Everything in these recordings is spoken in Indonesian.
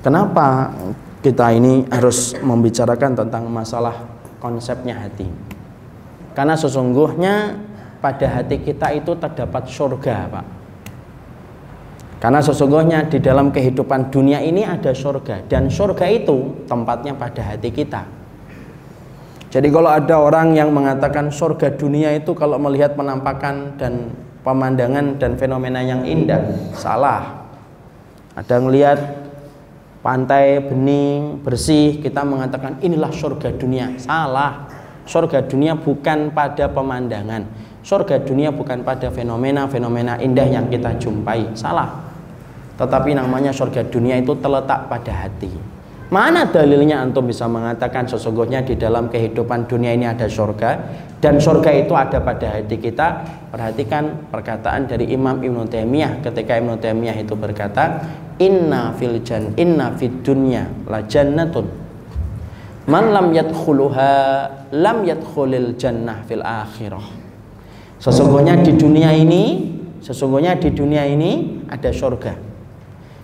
Kenapa kita ini harus membicarakan tentang masalah konsepnya hati? Karena sesungguhnya pada hati kita itu terdapat surga, Pak. Karena sesungguhnya di dalam kehidupan dunia ini ada surga dan surga itu tempatnya pada hati kita. Jadi kalau ada orang yang mengatakan surga dunia itu kalau melihat penampakan dan pemandangan dan fenomena yang indah, salah. Ada yang melihat pantai bening, bersih, kita mengatakan inilah surga dunia. Salah. Surga dunia bukan pada pemandangan. Surga dunia bukan pada fenomena-fenomena indah yang kita jumpai. Salah. Tetapi namanya surga dunia itu terletak pada hati. Mana dalilnya antum bisa mengatakan sesungguhnya di dalam kehidupan dunia ini ada surga dan surga itu ada pada hati kita? Perhatikan perkataan dari Imam Ibnu Taimiyah ketika Ibnu Taimiyah itu berkata, "Inna fil jan inna fid dunya la jannatun man lam yadkhuluha lam yadkhulil jannah fil akhirah." Sesungguhnya di dunia ini, sesungguhnya di dunia ini ada surga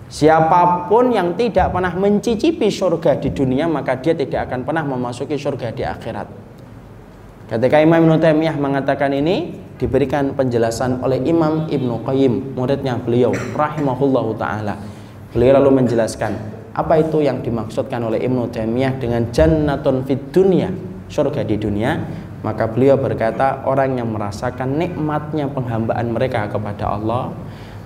Siapa pun yang tidak pernah mencicipi surga di dunia maka dia tidak akan pernah memasuki surga di akhirat. Ketika Imam Ibn Taimiyah mengatakan ini diberikan penjelasan oleh Imam Ibnu Qayyim, muridnya beliau rahimahullahu taala. Beliau lalu menjelaskan apa itu yang dimaksudkan oleh Ibnu Taimiyah dengan jannatun fid dunya, surga di dunia. Maka beliau berkata orang yang merasakan nikmatnya penghambaan mereka kepada Allah,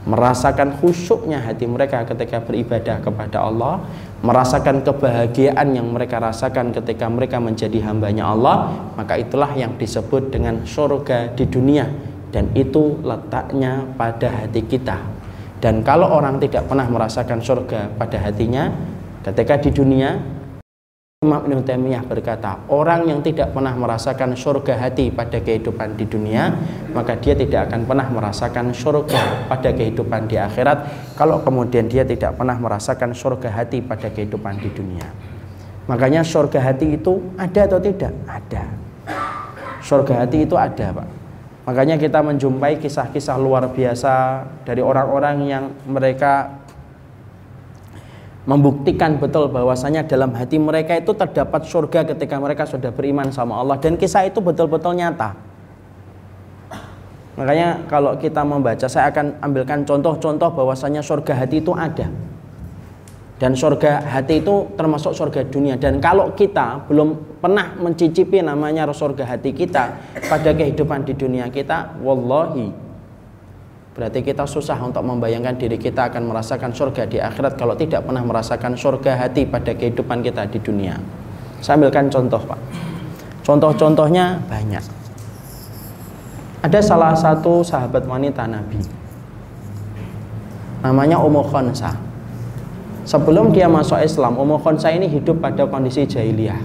merasakan khusyuknya hati mereka ketika beribadah kepada Allah, merasakan kebahagiaan yang mereka rasakan ketika mereka menjadi hambanya Allah, maka itulah yang disebut dengan surga di dunia dan itu letaknya pada hati kita. Dan kalau orang tidak pernah merasakan surga pada hatinya ketika di dunia Imam Ibn Taimiyah berkata, orang yang tidak pernah merasakan surga hati pada kehidupan di dunia, maka dia tidak akan pernah merasakan surga pada kehidupan di akhirat. Kalau kemudian dia tidak pernah merasakan surga hati pada kehidupan di dunia. Makanya surga hati itu ada atau tidak? Ada. Surga hati itu ada, Pak. Makanya kita menjumpai kisah-kisah luar biasa dari orang-orang yang mereka membuktikan betul bahwasanya dalam hati mereka itu terdapat surga ketika mereka sudah beriman sama Allah dan kisah itu betul-betul nyata. Makanya kalau kita membaca saya akan ambilkan contoh-contoh bahwasanya surga hati itu ada. Dan surga hati itu termasuk surga dunia dan kalau kita belum pernah mencicipi namanya surga hati kita pada kehidupan di dunia kita wallahi Berarti kita susah untuk membayangkan diri kita akan merasakan surga di akhirat kalau tidak pernah merasakan surga hati pada kehidupan kita di dunia. Saya ambilkan contoh, Pak. Contoh-contohnya banyak. Ada salah satu sahabat wanita Nabi. Namanya Ummu Khonsa. Sebelum dia masuk Islam, Ummu Khonsa ini hidup pada kondisi jahiliyah.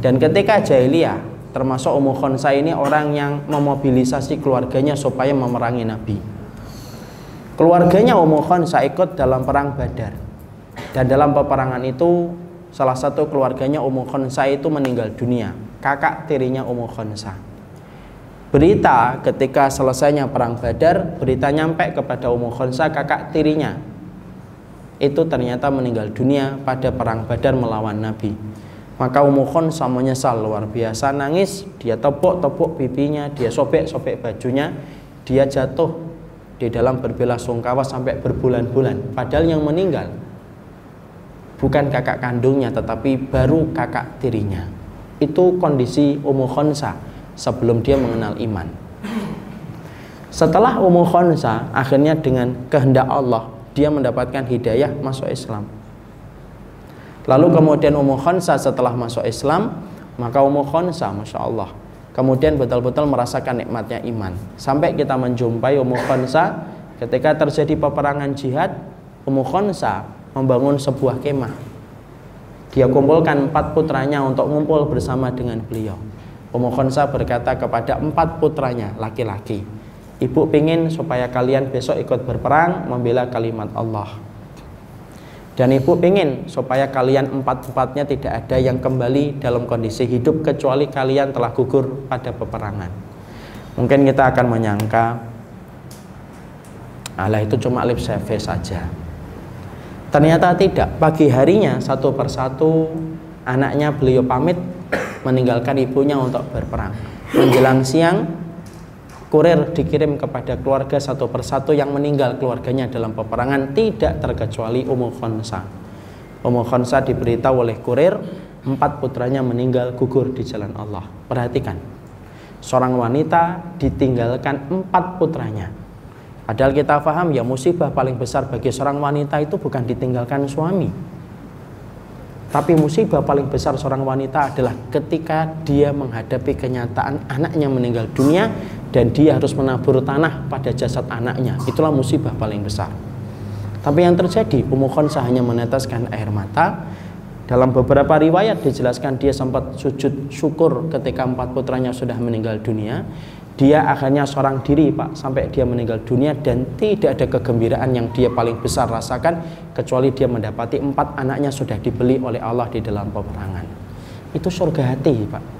Dan ketika jahiliyah, termasuk Ummu Khonsa ini orang yang memobilisasi keluarganya supaya memerangi Nabi. Keluarganya Ummu Khonsa ikut dalam perang Badar. Dan dalam peperangan itu salah satu keluarganya Ummu Khonsa itu meninggal dunia. Kakak tirinya Ummu Khonsa. Berita ketika selesainya perang Badar, berita nyampe kepada Ummu Khonsa kakak tirinya. Itu ternyata meninggal dunia pada perang Badar melawan Nabi. Maka Ummu Khonsa menyesal luar biasa nangis, dia tepuk-tepuk pipinya, dia sobek-sobek bajunya, dia jatuh di dalam berbela sungkawa sampai berbulan-bulan. Padahal yang meninggal bukan kakak kandungnya tetapi baru kakak tirinya. Itu kondisi Ummu Khonsa sebelum dia mengenal iman. Setelah Ummu Khonsa akhirnya dengan kehendak Allah dia mendapatkan hidayah masuk Islam Lalu kemudian Ummu Khonsa setelah masuk Islam, maka Ummu Khonsa, Masya Allah, kemudian betul-betul merasakan nikmatnya iman. Sampai kita menjumpai Ummu Khonsa ketika terjadi peperangan jihad, Ummu Khonsa membangun sebuah kemah. Dia kumpulkan empat putranya untuk ngumpul bersama dengan beliau. Ummu Khonsa berkata kepada empat putranya, laki-laki, Ibu ingin supaya kalian besok ikut berperang membela kalimat Allah. Dan ibu ingin supaya kalian empat-empatnya tidak ada yang kembali dalam kondisi hidup kecuali kalian telah gugur pada peperangan. Mungkin kita akan menyangka Allah itu cuma lip service saja. Ternyata tidak. Pagi harinya satu persatu anaknya beliau pamit meninggalkan ibunya untuk berperang. Menjelang siang kurir dikirim kepada keluarga satu persatu yang meninggal keluarganya dalam peperangan tidak terkecuali Ummu Khonsa. Ummu Khonsa diberitahu oleh kurir empat putranya meninggal gugur di jalan Allah. Perhatikan, seorang wanita ditinggalkan empat putranya. Padahal kita paham ya musibah paling besar bagi seorang wanita itu bukan ditinggalkan suami, tapi musibah paling besar seorang wanita adalah ketika dia menghadapi kenyataan anaknya meninggal dunia dan dia harus menabur tanah pada jasad anaknya. Itulah musibah paling besar. Tapi yang terjadi, Ummu Khonsah hanya meneteskan air mata. Dalam beberapa riwayat dijelaskan dia sempat sujud syukur ketika empat putranya sudah meninggal dunia. Dia akhirnya seorang diri Pak sampai dia meninggal dunia dan tidak ada kegembiraan yang dia paling besar rasakan kecuali dia mendapati empat anaknya sudah dibeli oleh Allah di dalam peperangan. Itu surga hati Pak